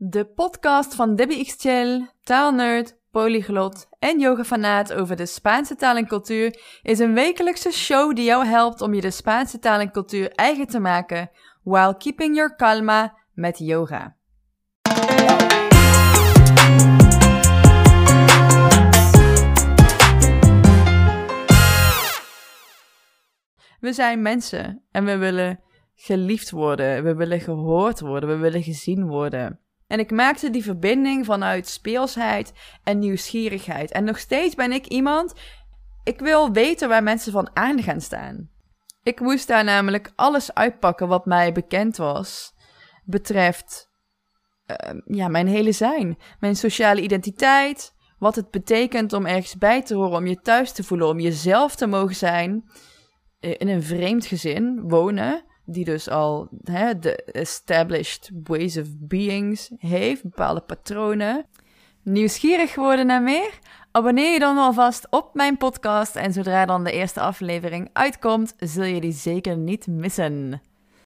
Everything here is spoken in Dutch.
De podcast van Debbie XL, taalnerd, polyglot en yogafanaat over de Spaanse taal en cultuur is een wekelijkse show die jou helpt om je de Spaanse taal en cultuur eigen te maken while keeping your calma met yoga. We zijn mensen en we willen geliefd worden, we willen gehoord worden, we willen gezien worden. En ik maakte die verbinding vanuit speelsheid en nieuwsgierigheid. En nog steeds ben ik iemand, ik wil weten waar mensen van aan gaan staan. Ik moest daar namelijk alles uitpakken wat mij bekend was, betreft uh, ja, mijn hele zijn. Mijn sociale identiteit, wat het betekent om ergens bij te horen, om je thuis te voelen, om jezelf te mogen zijn eh, in een vreemd gezin wonen, die dus al hè, de established ways of beings heeft, bepaalde patronen. Nieuwsgierig geworden naar meer? Abonneer je dan alvast op mijn podcast en zodra dan de eerste aflevering uitkomt, zul je die zeker niet missen.